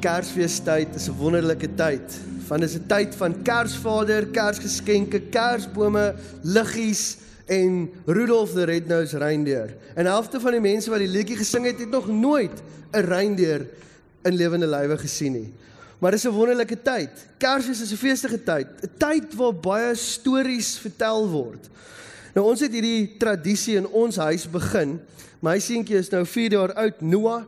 Kersfeestyd is 'n wonderlike tyd. Want dit is 'n tyd van Kersvader, Kersgeskenke, Kersbome, liggies en Rudolf the Red-Nosed Reindeer. En helfte van die mense wat die liedjie gesing het, het nog nooit 'n reindeer in lewende lywe gesien nie. Maar dis 'n wonderlike tyd. Kersfees is 'n feestige tyd, 'n tyd waar baie stories vertel word. Nou ons het hierdie tradisie in ons huis begin. My seentjie is nou 4 jaar oud, Noah.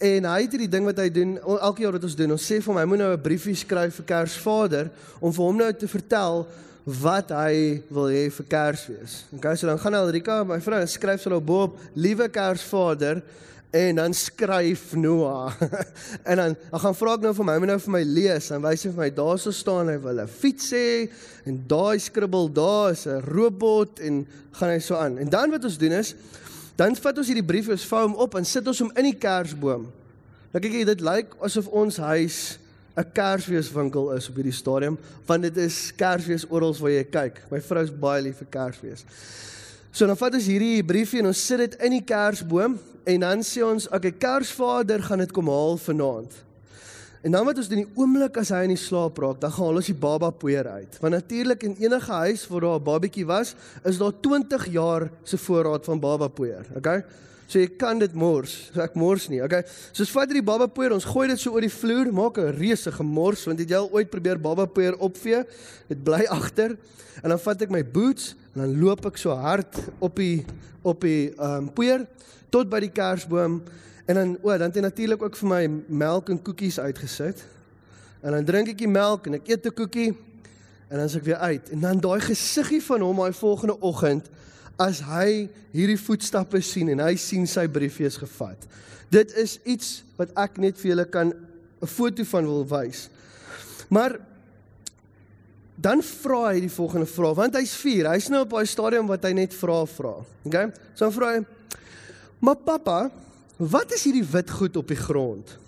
En hy het hierdie ding wat hy doen elke jaar wat ons doen. Ons sê vir hom hy moet nou 'n briefie skryf vir Kersvader om vir hom nou te vertel wat hy wil hê vir Kersfees. Okay, so dan gaan Elrika, my vrou, skryf sy nou bo op liewe Kersvader en dan skryf Noah. en dan dan gaan vra ek nou vir my, hy moet nou vir my lees en wys vir my daarso staan hy wil 'n fiets hê en daai skribbel daar is 'n robot en gaan hy so aan. En dan wat ons doen is Dan vat ons hierdie brief, ons vou hom op en sit ons hom in die kersboom. Nou kyk dit lyk asof ons huis 'n Kersfeeswinkel is op hierdie stadium, want dit is Kersfees oral waar jy kyk. My vrou is baie lief vir Kersfees. So dan vat ons hierdie briefie en ons sit dit in die kersboom en dan sê ons, "Oké, okay, Kersvader gaan dit kom haal vanaand." En dan wat ons doen die oomblik as hy in die slaap raak, dan gaan ons die baba poeier uit. Want natuurlik in enige huis waar daar 'n babatjie was, is daar 20 jaar se voorraad van baba poeier. Okay? So jy kan dit mors. So ek mors nie. Okay. So ons vat hierdie baba poeier, ons gooi dit so oor die vloer, maak 'n reuse gemors want het jy al ooit probeer baba poeier opvee? Dit bly agter. En dan vat ek my boots en dan loop ek so hard op die op die ehm um, poeier tot by die kersboom En dan o, dan het hy natuurlik ook vir my melk en koekies uitgesit. En dan drink ek die melk en ek eet 'n koekie en dan is ek weer uit. En dan daai gesiggie van hom daai volgende oggend as hy hierdie voetstappe sien en hy sien sy briefie is gevat. Dit is iets wat ek net vir julle kan 'n foto van wil wys. Maar dan vra hy die volgende vraag want hy's 4. Hy's nou op daai stadium wat hy net vra vra. Okay? So dan vra hy: "Maar pappa, wat is hierdie wit goed op die grond?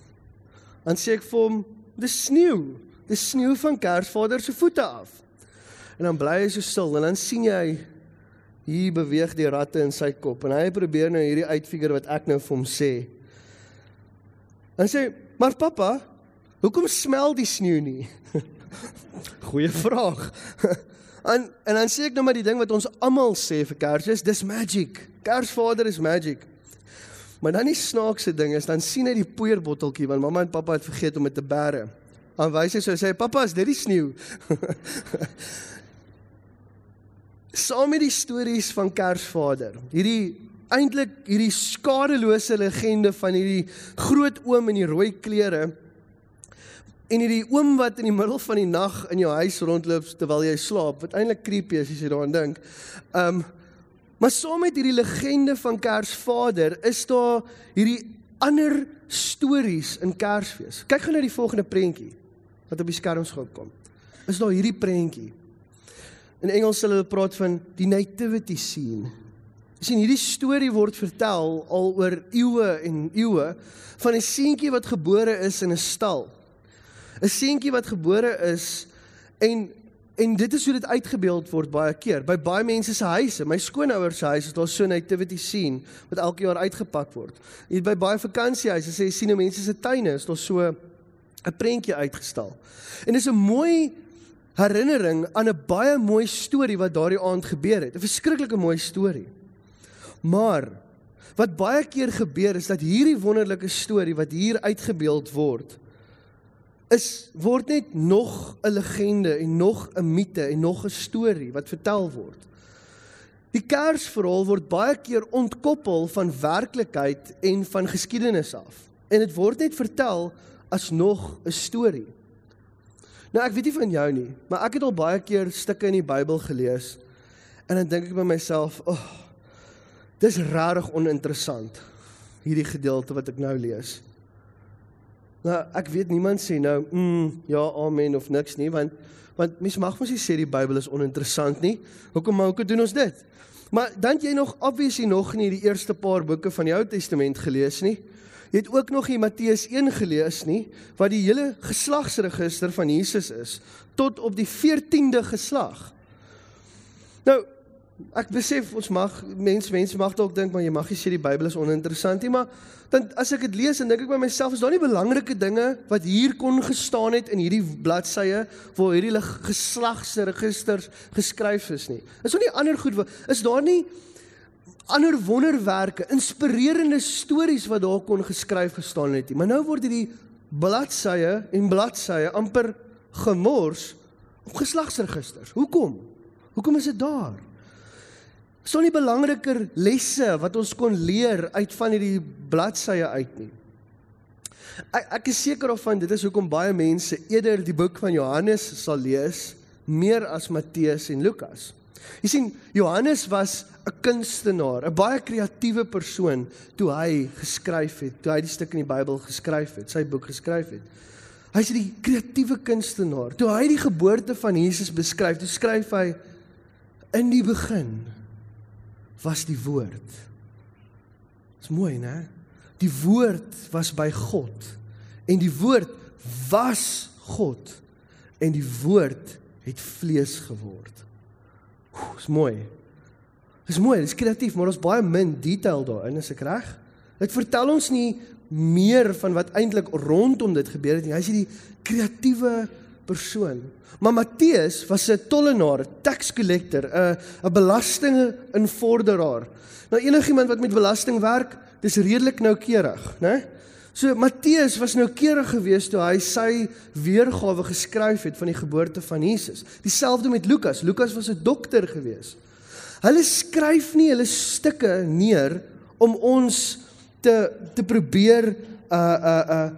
Dan sê ek vir hom, dis sneeu. Dis sneeu van Kersvader se voete af. En dan bly hy so stil en dan sien jy hier beweeg die ratte in sy kop en hy probeer nou hierdie uitfigure wat ek nou vir hom sê. Dan sê, "Maar pappa, hoekom smel die sneeu nie?" Goeie vraag. en en dan sê ek nou maar die ding wat ons almal sê vir Kersfees, dis magic. Kersvader is magic. Maar dan die snaakse ding is dan sien hy die poeierbotteltjie want mamma en pappa het vergeet om dit te bære. Dan wys hy so sê pappa, is dit die sneeu? Saam met die stories van Kersvader. Hierdie eintlik hierdie skadelose legende van hierdie groot oom in die rooi klere en hierdie oom wat in die middel van die nag in jou huis rondloop terwyl jy slaap, wat eintlik creepy is as jy daaraan dink. Um Maar saam met hierdie legende van Kersvader is daar hierdie ander stories in Kersfees. Kyk gou na die volgende prentjie wat op die skerms gaan kom. Is daar hierdie prentjie? In Engels sal hulle praat van die nativity scene. Sien hierdie storie word vertel al oor eeue en eeue van 'n seentjie wat gebore is in 'n stal. 'n Seentjie wat gebore is en En dit is hoe dit uitgebeeld word baie keer by baie mense se huise. My skoonouers se huis is daar so 'n nativity scene wat elke jaar uitgepak word. Hier by baie vakansiehuise sê jy sien hoe mense se tuine is daar so 'n prentjie uitgestal. En dis 'n mooi herinnering aan 'n baie mooi storie wat daardie aand gebeur het. 'n Verskriklike mooi storie. Maar wat baie keer gebeur is dat hierdie wonderlike storie wat hier uitgebeeld word is word net nog 'n legende en nog 'n mite en nog 'n storie wat vertel word. Die Kersverhaal word baie keer ontkoppel van werklikheid en van geskiedenis af. En dit word net vertel as nog 'n storie. Nou ek weet nie van jou nie, maar ek het al baie keer stukke in die Bybel gelees en dan dink ek by myself, "Ag, oh, dis regtig oninteressant hierdie gedeelte wat ek nou lees." Nou, ek weet niemand sê nou, mm, ja, amen of niks nie, want want mens mag mos nie sê die Bybel is oninteressant nie. Hoekom maar hoekom doen ons dit? Maar dan jy nog obviously nog nie die eerste paar boeke van die Ou Testament gelees nie. Jy het ook nog nie Matteus 1 gelees nie, wat die hele geslagsregister van Jesus is tot op die 14de geslag. Nou, ek besef ons mag mense mense mag dalk dink maar jy mag nie sê die Bybel is oninteressant nie, maar dan as ek dit lees en dink ek by myself is daar nie belangrike dinge wat hier kon gestaan het in hierdie bladsye waar hierdie geslagsregisters geskryf is nie. Is daar nie ander goed is daar nie ander wonderwerke, inspirerende stories wat daar kon geskryf gestaan het. Maar nou word hierdie bladsye en bladsye amper gemors op geslagsregisters. Hoekom? Hoekom is dit daar? Is daar nie belangriker lesse wat ons kon leer uit van hierdie bladsye uit nie? Ek ek is seker of van dit is hoekom baie mense eerder die boek van Johannes sal lees meer as Matteus en Lukas. Jy sien, Johannes was 'n kunstenaar, 'n baie kreatiewe persoon toe hy geskryf het, toe hy die stuk in die Bybel geskryf het, sy boek geskryf het. Hy's 'n kreatiewe kunstenaar. Toe hy die geboorte van Jesus beskryf, toe skryf hy in die begin was die woord. Dis mooi, né? Die woord was by God en die woord was God en die woord het vlees geword. Dis mooi. Dis mooi, dis kreatief, maar ons baie min detail daarin, is ek reg? Dit vertel ons nie meer van wat eintlik rondom dit gebeur het nie. Hy's die kreatiewe persoon. Maar Matteus was 'n tollenaar, tax collector, 'n 'n belastinginvorderaar. Nou enigiemand wat met belasting werk, dis redelik noukeurig, né? So Matteus was noukeurig geweest toe hy sy weergawe geskryf het van die geboorte van Jesus. Dieselfde met Lukas. Lukas was 'n dokter geweest. Hulle skryf nie hulle stukke neer om ons te te probeer uh uh uh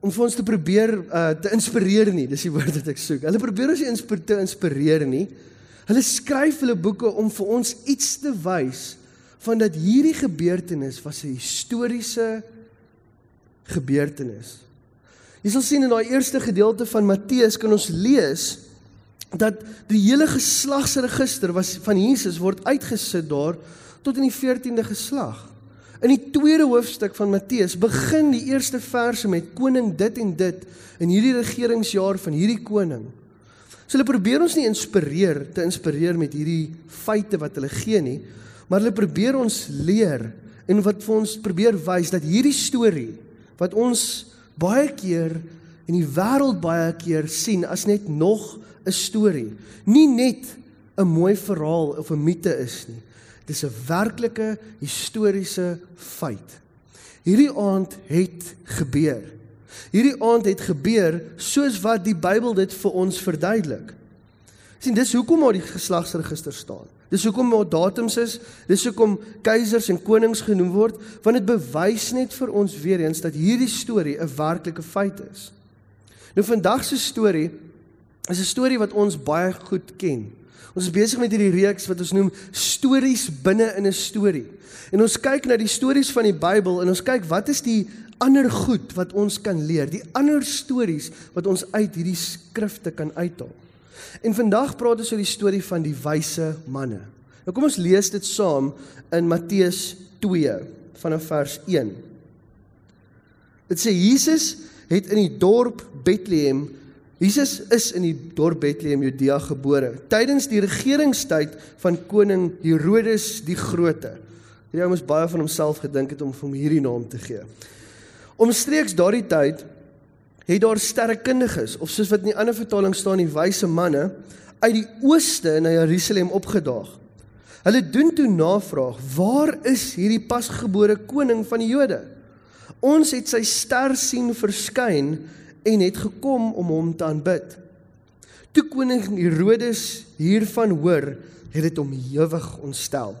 om vir ons te probeer uh te inspireer nie. Dis die woord wat ek soek. Hulle probeer ons nie insp te inspireer nie. Hulle skryf hulle boeke om vir ons iets te wys van dat hierdie gebeurtenis was 'n historiese gebeurtenis. Jy sal sien in daai eerste gedeelte van Matteus kan ons lees dat die hele geslagsregister was van Jesus word uitgesit daar tot in die 14de geslag. In die tweede hoofstuk van Matteus begin die eerste verse met koning dit en dit in hierdie regeringsjaar van hierdie koning. So hulle probeer ons nie inspireer te inspireer met hierdie feite wat hulle gee nie, maar hulle probeer ons leer en wat vir ons probeer wys dat hierdie storie wat ons baie keer in die wêreld baie keer sien as net nog 'n storie, nie net 'n mooi verhaal of 'n mite is nie. Dis 'n werklike historiese feit. Hierdie aand het gebeur. Hierdie aand het gebeur soos wat die Bybel dit vir ons verduidelik. sien dis hoekom daar die geslagsregister staan. Dis hoekom daar datums is, dis hoekom keisers en konings genoem word, want dit bewys net vir ons weer eens dat hierdie storie 'n werklike feit is. Nou vandag se storie is 'n storie wat ons baie goed ken. Ons is besig met hierdie reeks wat ons noem stories binne in 'n storie. En ons kyk na die stories van die Bybel en ons kyk wat is die ander goed wat ons kan leer, die ander stories wat ons uit hierdie skrifte kan uithaal. En vandag praat ons oor die storie van die wyse manne. Nou kom ons lees dit saam in Matteus 2 vanaf vers 1. Dit sê Jesus het in die dorp Bethlehem Jesus is in die dorp Bethlehem Judea gebore tydens die regeringstyd van koning Herodes die Grote. Hierdie ou moes baie van homself gedink het om hom hierdie naam te gee. Omstreeks daardie tyd het daar sterrekundiges of soos wat in die ander vertaling staan die wyse manne uit die ooste na Jerusalem opgedaag. Hulle doen toe navraag: "Waar is hierdie pasgebore koning van die Jode? Ons het sy ster sien verskyn en het gekom om hom te aanbid. Toe koning Herodes hiervan hoor, het dit hom ewig ontstel.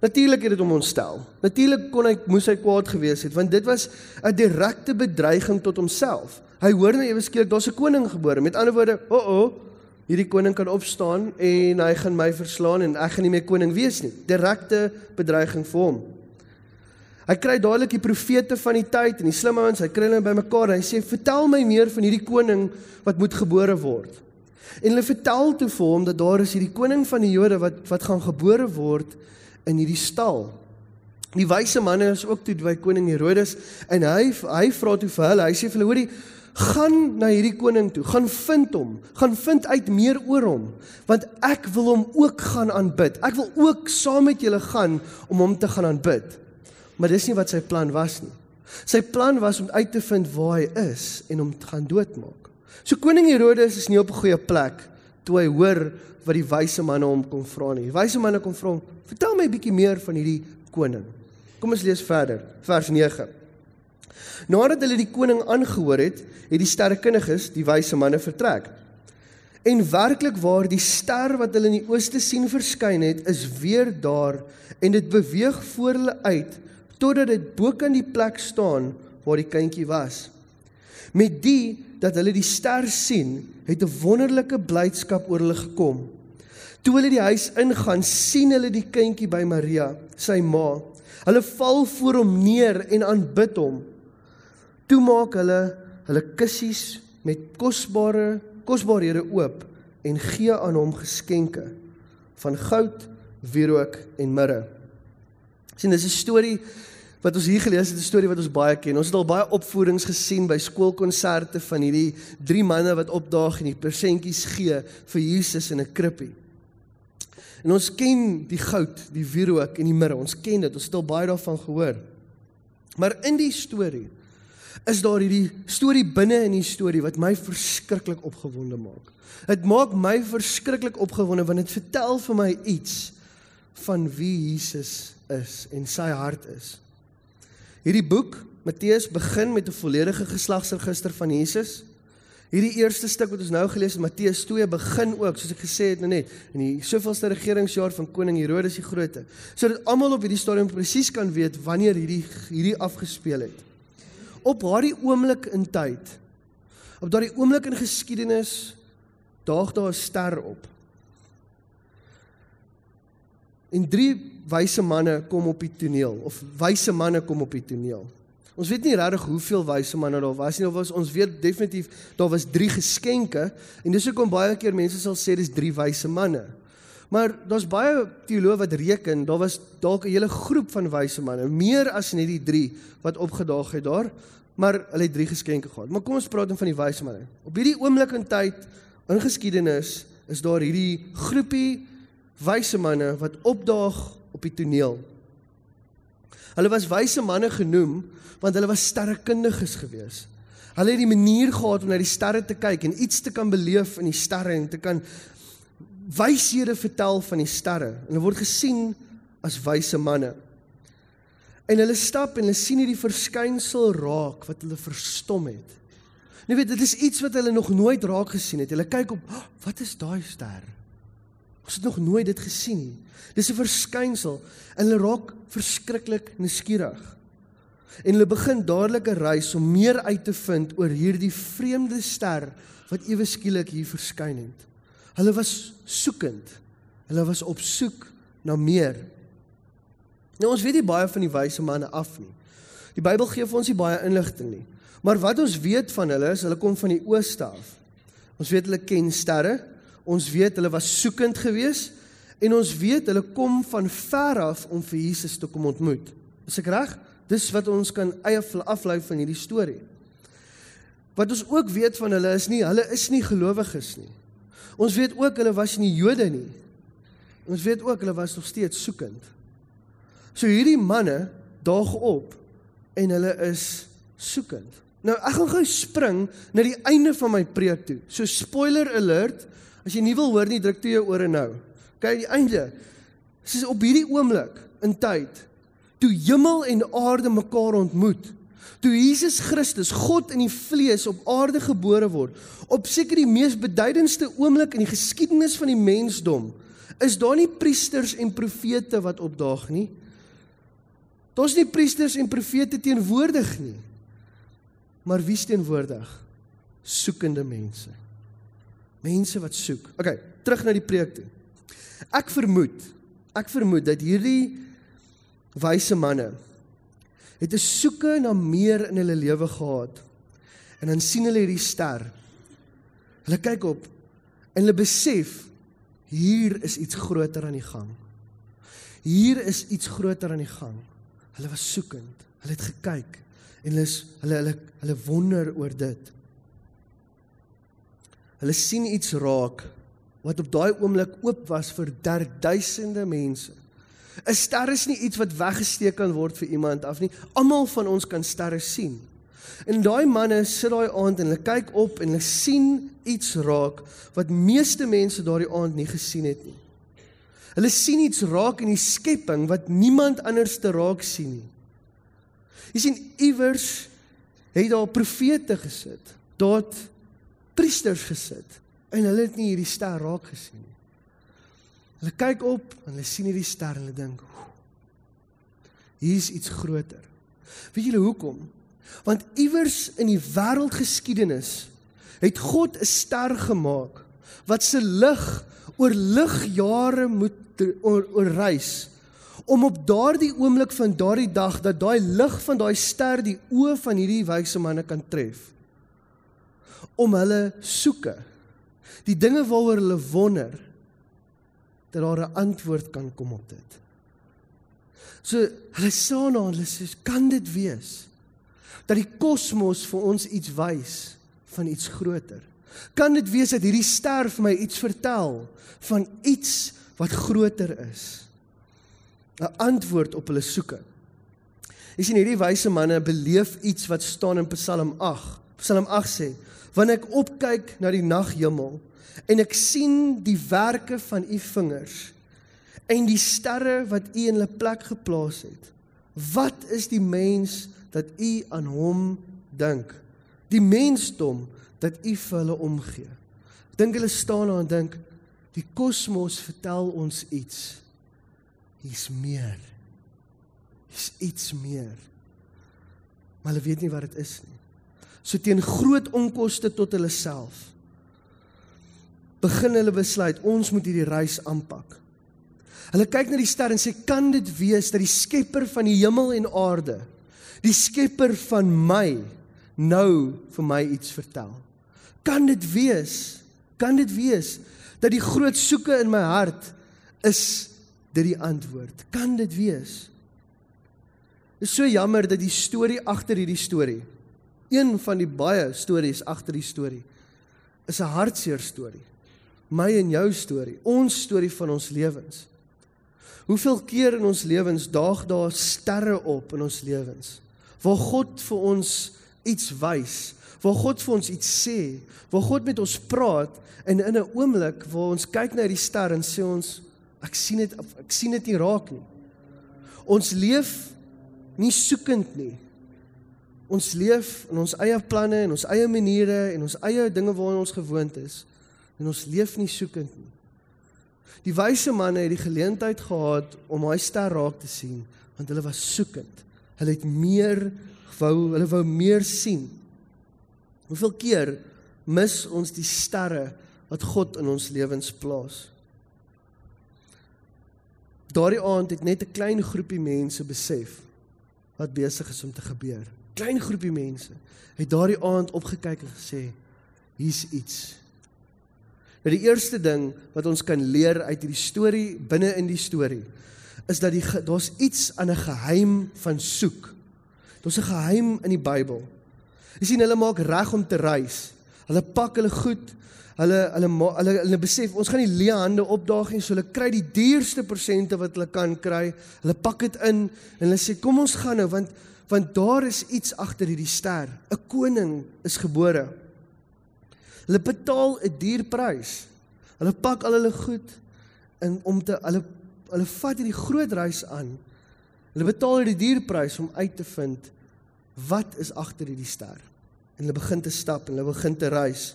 Natuurlik het dit hom ontstel. Natuurlik kon hy moes hy kwaad gewees het want dit was 'n direkte bedreiging tot homself. Hy hoor nou ewe skielik daar's 'n koning gebore. Met ander woorde, o, oh oh, hierdie koning kan opstaan en hy gaan my verslaan en ek gaan nie meer koning wees nie. Direkte bedreiging vir hom. Hy kry dadelik die profete van die tyd en die slim ouens, hy kry hulle bymekaar en hy sê: "Vertel my meer van hierdie koning wat moet gebore word." En hulle vertel toe vir hom dat daar is hierdie koning van die Jode wat wat gaan gebore word in hierdie stal. Die wyse manne is ook toe by koning Herodes en hy hy vra toe vir hulle, hy sê vir hulle: "Hoorie, gaan na hierdie koning toe, gaan vind hom, gaan vind uit meer oor hom, want ek wil hom ook gaan aanbid. Ek wil ook saam met julle gaan om hom te gaan aanbid. Maar dis nie wat sy plan was nie. Sy plan was om uit te vind waar hy is en hom te gaan doodmaak. So koning Herodes is nie op 'n goeie plek toe hy hoor wat die wyse manne hom kom vra nie. Die wyse manne kom vra hom: "Vertel my 'n bietjie meer van hierdie koning." Kom ons lees verder, vers 9. Nadat hulle die koning aangehoor het, het die sterrekundiges, die wyse manne vertrek. En werklik waar die ster wat hulle in die ooste sien verskyn het, is weer daar en dit beweeg voor hulle uit totdat dit bo kan die plek staan waar die kindjie was. Met die dat hulle die ster sien, het 'n wonderlike blydskap oor hulle gekom. Toe hulle die huis ingaan, sien hulle die kindjie by Maria, sy ma. Hulle val voor hom neer en aanbid hom. Toe maak hulle hulle kussies met kosbare kosbarehede oop en gee aan hom geskenke van goud, wierook en mirre. sien dis 'n storie wat ons hier gelees het, 'n storie wat ons baie ken. Ons het al baie opvoerings gesien by skoolkonserte van hierdie drie manne wat opdaag en die persentjies gee vir Jesus in 'n krippie. En ons ken die goud, die wierook en die mirre. Ons ken dit. Ons het al baie daarvan gehoor. Maar in die storie is daar hierdie storie binne in die storie wat my verskriklik opgewonde maak. Dit maak my verskriklik opgewonde want dit vertel vir my iets van wie Jesus is en sy hart is. Hierdie boek Matteus begin met 'n volledige geslagsregister van Jesus. Hierdie eerste stuk wat ons nou gelees het Matteus 2 begin ook soos ek gesê het nou net in die soveelste regeringsjaar van koning Herodes die Grote sodat almal op hierdie stadium presies kan weet wanneer hierdie hierdie afgespeel het op daardie oomblik in tyd op daardie oomblik in geskiedenis daag daar 'n ster op. En drie wyse manne kom op die toneel of wyse manne kom op die toneel. Ons weet nie regtig hoeveel wyse manne daar was nie of was, ons weet definitief daar was drie geskenke en dis hoekom baie keer mense sal sê dis drie wyse manne Maar daar's baie teoloë wat reken daar was dalk 'n hele groep van wyse manne, meer as net die 3 wat opgedaag het daar maar hulle het drie geskenke gehad. Maar kom ons praat dan van die wyse manne. Op hierdie oomblik in tyd in geskiedenis is daar hierdie groepie wyse manne wat opdaag op die toneel. Hulle was wyse manne genoem want hulle was sterrekundiges gewees. Hulle het die manier gehad om na die sterre te kyk en iets te kan beleef in die sterre en te kan wyshede vertel van die sterre. En hulle word gesien as wyse manne. En hulle stap en hulle sien hierdie verskynsel raak wat hulle verstom het. Jy weet, dit is iets wat hulle nog nooit raak gesien het. Hulle kyk op, oh, wat is daai ster? Ons het nog nooit dit gesien nie. Dis 'n verskynsel en hulle raak verskriklik nuuskierig. En hulle begin dadelik 'n reis om meer uit te vind oor hierdie vreemde ster wat ewe skielik hier verskyn het. Hulle was soekend. Hulle was op soek na meer. Nou ons weet nie baie van die wyse manne af nie. Die Bybel gee vir ons nie baie inligting nie. Maar wat ons weet van hulle is hulle kom van die ooste af. Ons weet hulle ken sterre. Ons weet hulle was soekend geweest en ons weet hulle kom van ver af om vir Jesus te kom ontmoet. Is ek reg? Dis wat ons kan eie aflei van hierdie storie. Wat ons ook weet van hulle is nie hulle is nie gelowiges nie. Ons weet ook hulle was nie Jode nie. Ons weet ook hulle was nog steeds soekend. So hierdie manne daag op en hulle is soekend. Nou ek gaan gou spring na die einde van my preek toe. So spoiler alert, as jy nie wil hoor nie, druk toe jou ore nou. Kyk die einde. Dis op hierdie oomblik in tyd toe hemel en aarde mekaar ontmoet. Toe Jesus Christus, God in die vlees op aarde gebore word, op seker die mees beduidendste oomblik in die geskiedenis van die mensdom, is daar nie priesters en profete wat opdaag nie. Daar's nie priesters en profete teenwoordig nie. Maar wie is teenwoordig? Soekende mense. Mense wat soek. OK, terug na die preek toe. Ek vermoed, ek vermoed dat hierdie wyse manne het 'n soeke na meer in hulle lewe gehad. En dan sien hulle hierdie ster. Hulle kyk op en hulle besef hier is iets groter aan die gang. Hier is iets groter aan die gang. Hulle was soekend. Hulle het gekyk en hulle is hulle hulle hulle wonder oor dit. Hulle sien iets raak wat op daai oomblik oop was vir duisende mense. 'n Ster is nie iets wat weggesteek kan word vir iemand af nie. Almal van ons kan sterre sien. En daai manne sit daai aand en hulle kyk op en hulle sien iets raak wat meeste mense daardie aand nie gesien het nie. Hulle sien iets raak in die skepping wat niemand anders te raak sien nie. Jy sien iewers het daar profete gesit. Daar priesters gesit en hulle het nie hierdie ster raak gesien nie. Hulle kyk op en hulle sien hierdie ster en hulle dink, hier's iets groter. Weet julle hoekom? Want iewers in die wêreldgeskiedenis het God 'n ster gemaak wat se lig oor ligjare moet oor, oor reis om op daardie oomblik van daardie dag dat daai lig van daai ster die oë van hierdie wyse manne kan tref om hulle soeke die dinge waaroor hulle wonder dat daar 'n antwoord kan kom op dit. So hulle sê nou hulle sê kan dit wees dat die kosmos vir ons iets wys van iets groter? Kan dit wees dat hierdie ster vir my iets vertel van iets wat groter is? 'n antwoord op hulle soeke. Jy sien hierdie wyse manne beleef iets wat staan in Psalm 8. Psalm 8 sê: "Wanneer ek opkyk na die naghemel en ek sien die werke van u vingers en die sterre wat u in hulle plek geplaas het, wat is die mens dat u aan hom dink? Die mensdom dat u vir hulle omgee." Dink hulle staan daar en dink die kosmos vertel ons iets hier's meer. Hier's iets meer. Maar hulle weet nie wat dit is nie. So teen groot onkoste tot hulle self begin hulle besluit ons moet hierdie reis aanpak. Hulle kyk na die ster en sê kan dit wees dat die skepper van die hemel en aarde, die skepper van my nou vir my iets vertel? Kan dit wees? Kan dit wees dat die groot soeke in my hart is dit die antwoord. Kan dit wees? Dit is so jammer dat die storie agter hierdie storie, een van die baie stories agter die storie, is 'n hartseer storie. My en jou storie, ons storie van ons lewens. Hoeveel keer in ons lewens daag daar sterre op in ons lewens waar God vir ons iets wys, waar God vir ons iets sê, waar God met ons praat en in 'n oomblik waar ons kyk na die ster en sê ons Ek sien dit ek sien dit nie raak nie. Ons leef nie soekend nie. Ons leef in ons eie planne en ons eie maniere en ons eie dinge waaraan ons gewoond is en ons leef nie soekend nie. Die wyse manne het die geleentheid gehad om daai ster raak te sien want hulle was soekend. Hulle het meer wou, hulle wou meer sien. Hoeveel keer mis ons die sterre wat God in ons lewens plaas? Daardie aand het net 'n klein groepie mense besef wat besig is om te gebeur. Klein groepie mense het daardie aand opgekyk en gesê hier's iets. Nou die eerste ding wat ons kan leer uit hierdie storie binne in die storie is dat die daar's iets aan 'n geheim van soek. Daar's 'n geheim in die Bybel. Jy sien hulle maak reg om te reis. Hulle pak hulle goed, hulle hulle hulle hulle besef ons gaan nie leë hande opdaag nie so hulle kry die duurste persente wat hulle kan kry hulle pak dit in en hulle sê kom ons gaan nou want want daar is iets agter hierdie ster 'n koning is gebore hulle betaal 'n duur prys hulle pak al hulle goed in om te hulle hulle vat hierdie groot reis aan hulle betaal hierdie duur prys om uit te vind wat is agter hierdie ster en hulle begin te stap en hulle begin te reis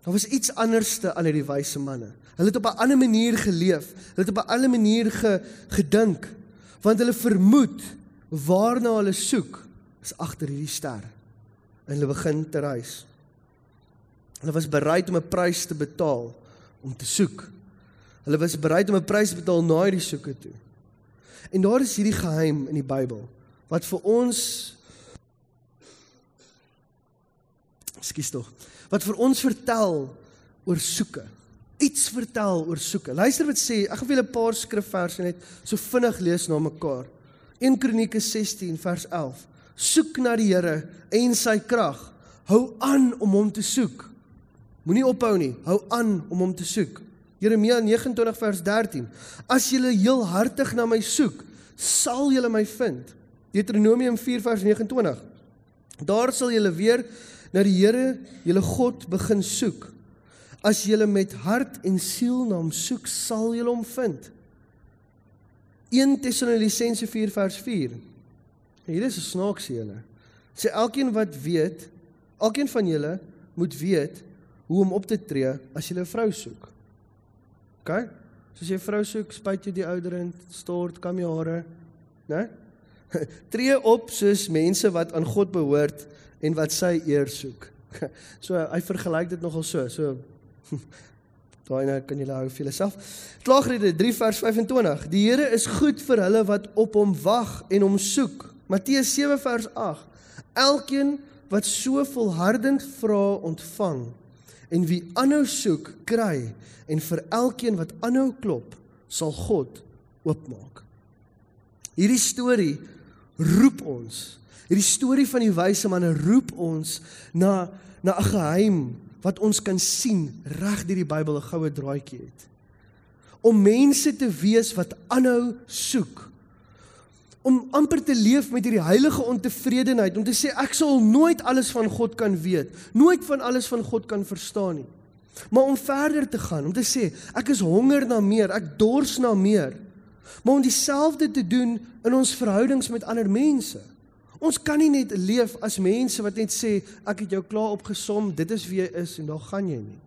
Daar was iets anderste aan hierdie wyse manne. Hulle het op 'n ander manier geleef. Hulle het op 'n ander manier ge, gedink want hulle vermoed waarna hulle soek is agter hierdie ster. En hulle begin te reis. Hulle was bereid om 'n prys te betaal om te soek. Hulle was bereid om 'n prys te betaal na hierdie soeke toe. En daar is hierdie geheim in die Bybel wat vir ons Skus tog wat vir ons vertel oor soeke. Iets vertel oor soeke. Luister wat sê, ek gaan vir julle 'n paar skrifverse net so vinnig lees na mekaar. 1 Kronieke 16 vers 11. Soek na die Here en sy krag. Hou aan om hom te soek Moenie ophou nie. Hou aan om hom te soek. Jeremia 29 vers 13. As julle heel hartig na my soek, sal julle my vind. Deuteronomium 4 vers 29. Daar sal julle weer na die Here, julle God begin soek. As julle met hart en siel na hom soek, sal julle hom vind. 1 Tessalonisense 4 vers 4. Hier is 'n snaakse ene. Sê elkeen wat weet, elkeen van julle moet weet hoe om op te tree as jy 'n vrou soek. OK? So as jy 'n vrou soek, spuit jy die ouderend, stort, kam jy hare, né? Tree op soos mense wat aan God behoort en wat sy eer soek. So hy vergelyk dit nogal so. So daai nou kan jy hou vir jouself. Klaagrede 3 vers 25. Die Here is goed vir hulle wat op hom wag en hom soek. Matteus 7 vers 8. Elkeen wat so volhardend vra ontvang en wie aanhou soek kry en vir elkeen wat aanhou klop sal God oopmaak. Hierdie storie roep ons. Hierdie storie van die wyse manne roep ons na na 'n geheim wat ons kan sien reg deur die Bybel 'n goue draadjie het. Om mense te wees wat aanhou soek. Om amper te leef met hierdie heilige ontevredenheid om te sê ek sal nooit alles van God kan weet, nooit van alles van God kan verstaan nie. Maar om verder te gaan, om te sê ek is honger na meer, ek dors na meer maar om dieselfde te doen in ons verhoudings met ander mense. Ons kan nie net leef as mense wat net sê ek het jou klaar opgesom, dit is wie jy is en daar gaan jy nie.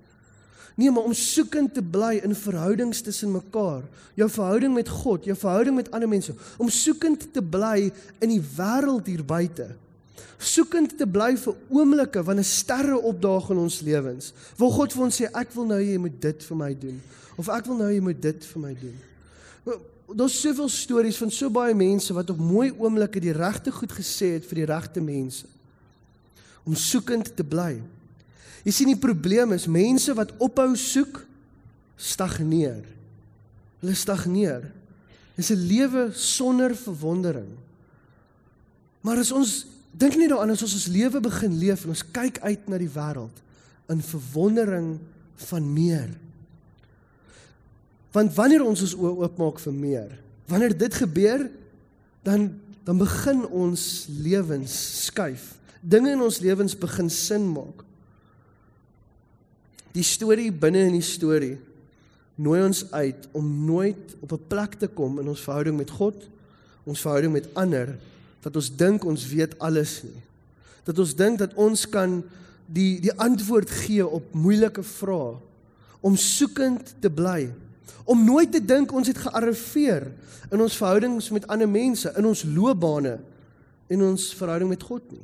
Nee, maar om soekend te bly in verhoudings tussen mekaar, jou verhouding met God, jou verhouding met ander mense, om soekend te bly in die wêreld hier buite. Soekend te bly vir oomblikke wanneer sterre opdaag in ons lewens. Waar God vir ons sê ek wil nou jy moet dit vir my doen of ek wil nou jy moet dit vir my doen daar's soveel stories van so baie mense wat op mooi oomblikke die regte goed gesê het vir die regte mense. Om soekend te bly. Jy sien die probleem is mense wat ophou soek stagneer. Hulle stagneer. Dis 'n lewe sonder verwondering. Maar as ons dink nie daaraan as ons ons lewe begin leef en ons kyk uit na die wêreld in verwondering van meer Want wanneer ons ons oë oopmaak vir meer, wanneer dit gebeur, dan dan begin ons lewens skuif. Dinge in ons lewens begin sin maak. Die storie binne in die storie nooi ons uit om nooit op 'n plek te kom in ons verhouding met God, ons verhouding met ander dat ons dink ons weet alles nie. Dat ons dink dat ons kan die die antwoord gee op moeilike vrae om soekend te bly om nooit te dink ons het gearriveer in ons verhoudings met ander mense, in ons loopbane en ons verhouding met God nie.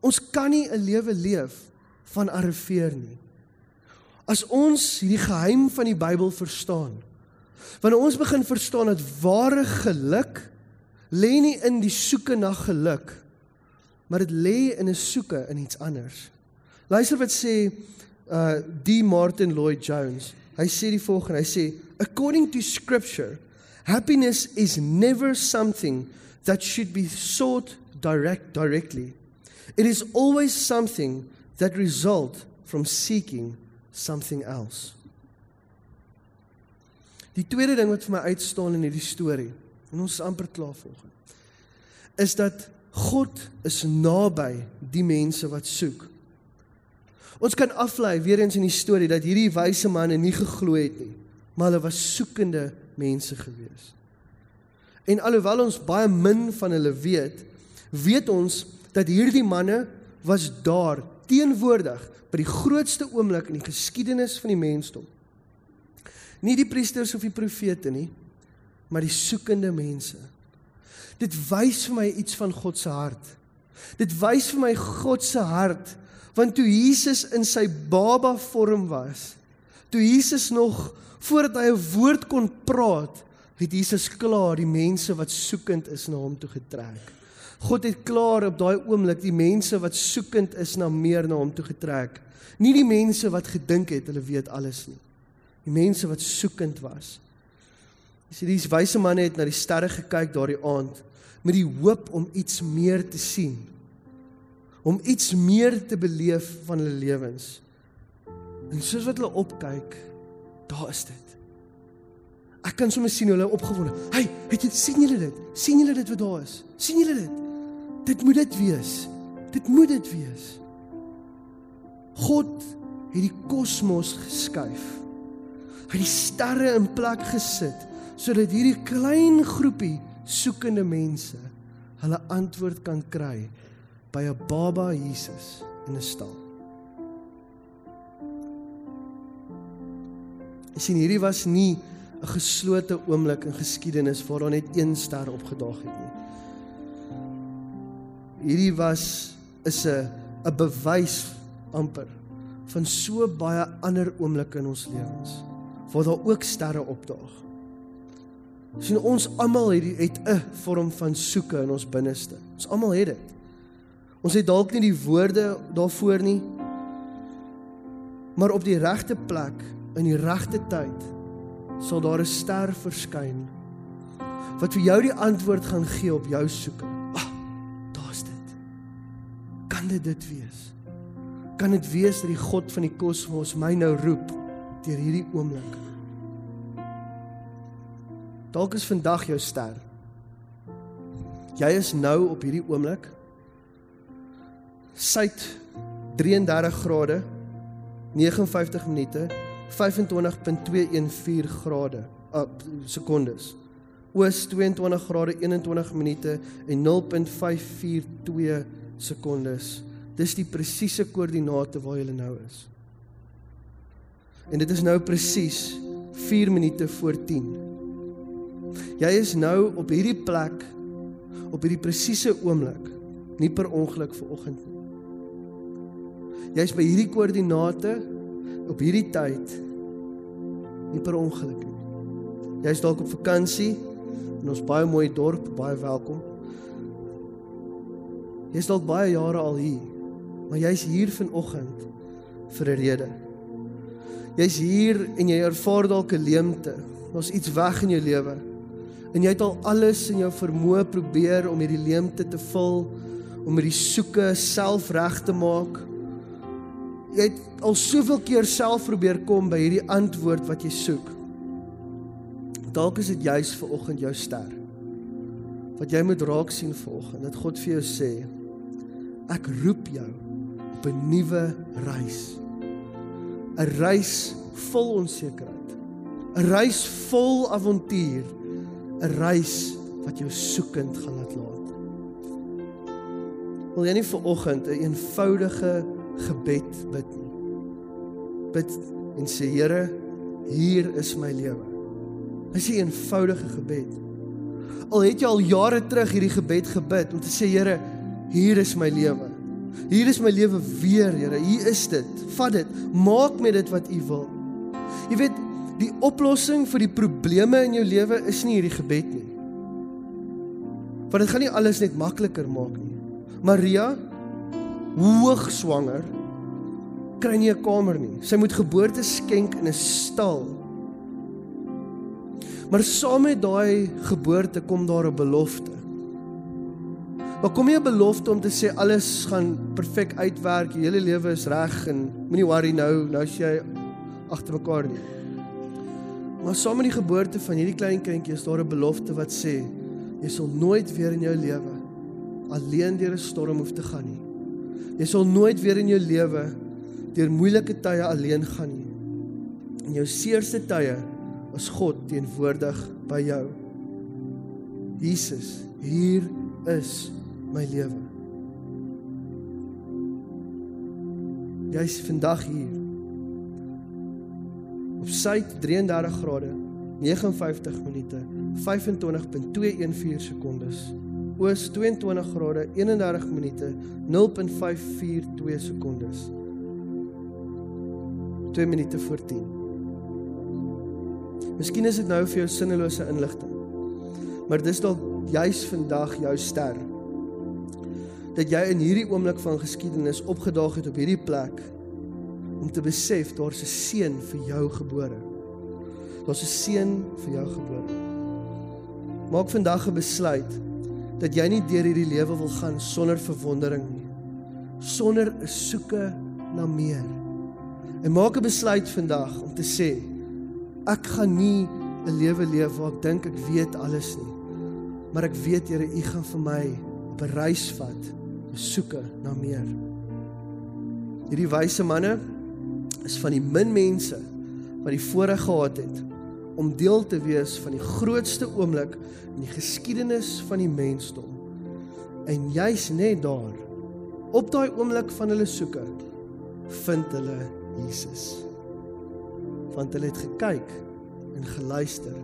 Ons kan nie 'n lewe leef van arriveer nie. As ons hierdie geheim van die Bybel verstaan, wanneer ons begin verstaan dat ware geluk lê nie in die soeke na geluk, maar dit lê in 'n soeke in iets anders. Luister wat sê uh D Martin Lloyd Jones. Hy sê die volgende, hy sê according to scripture, happiness is never something that should be sought direct directly. It is always something that result from seeking something else. Die tweede ding wat vir my uitstaan in hierdie storie, en ons is amper klaar volgens, is dat God is naby die mense wat soek. Ons kan aflei weer eens in die storie dat hierdie wyse manne nie geglo het nie maar hulle was soekende mense gewees. En alhoewel ons baie min van hulle weet, weet ons dat hierdie manne was daar teenwoordig by die grootste oomblik in die geskiedenis van die mensdom. Nie die priesters of die profete nie, maar die soekende mense. Dit wys vir my iets van God se hart. Dit wys vir my God se hart want toe Jesus in sy baba vorm was, toe Jesus nog voordat hy 'n woord kon praat, het Jesus klaar die mense wat soekend is na hom toe getrek. God het klaar op daai oomblik die mense wat soekend is na meer na hom toe getrek. Nie die mense wat gedink het hulle weet alles nie. Die mense wat soekend was. Sien these wyse manne het na die sterre gekyk daardie aand met die hoop om iets meer te sien. Om iets meer te beleef van hulle lewens. En soos wat hulle opkyk, daar is dit. Ek kan sommer sien hoe hulle opgewonde. Hey, het jy sien julle dit? sien julle dit wat daar is? sien julle dit? Dit moet dit wees. Dit moet dit wees. God het die kosmos geskuif. Hy het die sterre in plek gesit sodat hierdie klein groepie soekende mense hulle antwoord kan kry by 'n baba Jesus in 'n stal. Jy sien hierdie was nie 'n geslote oomblik in geskiedenis waar daar net een ster opgedaag het nie. Hierdie was is 'n 'n bewys amper van so baie ander oomblikke in ons lewens waar daar ook sterre opdaag. Sien ons almal het het 'n vorm van soeke in ons binneste. Ons almal het dit. Ons het dalk nie die woorde daarvoor nie. Maar op die regte plek in die regte tyd sal daar 'n ster verskyn wat vir jou die antwoord gaan gee op jou soeke. Dit dit wees? Kan dit wees dat die God van die kosmos my nou roep deur hierdie oomblik? Dalk is vandag jou ster. Jy is nou op hierdie oomblik suid 33 grade 59 minute 25.214 grade uh, sekondes. Oos 22 grade 21 minute en 0.542 sekondes. Dis die presiese koördinate waar jy nou is. En dit is nou presies 4 minute voor 10. Jy is nou op hierdie plek op hierdie presiese oomblik, nie per ongeluk ver oggend nie. Jy's by hierdie koördinate op hierdie tyd nie per ongeluk nie. Jy's dalk op vakansie in ons baie mooi dorp, baie welkom. Jy's dalk baie jare al hier, maar jy's hier vanoggend vir 'n rede. Jy's hier en jy ervaar dalk 'n leemte. Daar's iets weg in jou lewe. En jy het al alles in jou vermoë probeer om hierdie leemte te vul, om hierdie soeke self reg te maak jy het al soveel keer self probeer kom by hierdie antwoord wat jy soek. Dalk is dit juis vir oggend jou ster. Wat jy moet raak sien vanoggend, dat God vir jou sê, ek roep jou op 'n nuwe reis. 'n Reis vol onsekerheid. 'n Reis vol avontuur. 'n Reis wat jou soekend gaan laat laat. Wil jy nie vir oggend 'n een eenvoudige gebed bid nie. Bid en sê Here, hier is my lewe. Dis 'n eenvoudige gebed. Al het jy al jare terug hierdie gebed gebid om te sê Here, hier is my lewe. Hier is my lewe weer, Here. Hier is dit. Vat dit. Maak met dit wat U wil. Jy weet, die oplossing vir die probleme in jou lewe is nie hierdie gebed nie. Want dit gaan nie alles net makliker maak nie. Maria hoog swanger kry nie 'n kamer nie. Sy moet geboorte skenk in 'n stal. Maar saam met daai geboorte kom daar 'n belofte. Maar kom nie 'n belofte om te sê alles gaan perfek uitwerk, jou hele lewe is reg en moenie worry nou, nou as jy agter mekaar nie. Maar saam met die geboorte van hierdie klein kindjie is daar 'n belofte wat sê jy sal nooit weer in jou lewe alleen deur 'n storm hoef te gaan nie. Jy sal nooit weer in jou lewe deur moeilike tye alleen gaan nie. In jou seerste tye is God teenwoordig by jou. Jesus, hier is my lewe. Jy's vandag hier. Op suid 33 grade 59 minute 25.214 sekondes oos 22 grade 31 minute 0.542 sekondes 2 minute voor 10 Miskien is dit nou vir jou sinnelose inligting maar dis dalk juis vandag jou ster dat jy in hierdie oomblik van geskiedenis opgedaag het op hierdie plek om te besef daar's 'n seun vir jou gebore daar's 'n seun vir jou gebore maak vandag 'n besluit dat jy nie deur hierdie lewe wil gaan sonder verwondering nie. Sonder 'n soeke na meer. En maak 'n besluit vandag om te sê ek gaan nie 'n lewe leef waar ek dink ek weet alles nie. Maar ek weet Here, U gaan vir my op 'n reis vat, soeke na meer. Hierdie wyse manne is van die min mense wat die voorreg gehad het om deel te wees van die grootste oomblik in die geskiedenis van die mensdom. En juis net daar op daai oomblik van hulle soeke vind hulle Jesus. Want hulle het gekyk en geluister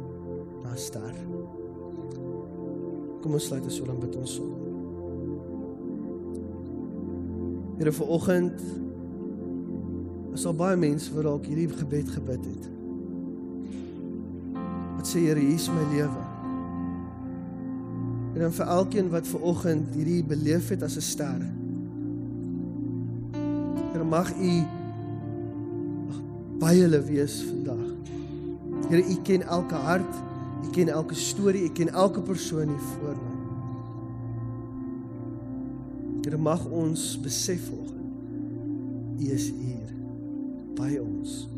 na 'n ster. Kom ons sluit ons oom bid ons so. Here vir oggend is al baie mense wat dalk hierdie gebed gebid het. Wat sê Here, hier is my lewe. En dan vir elkeen wat ver oggend hierdie beleef het as 'n ster. Here mag U by hulle wees vandag. Here, U ken elke hart, U ken elke storie, U ken elke persoon hier voor Here mag ons besef vanoggend U is hier by ons.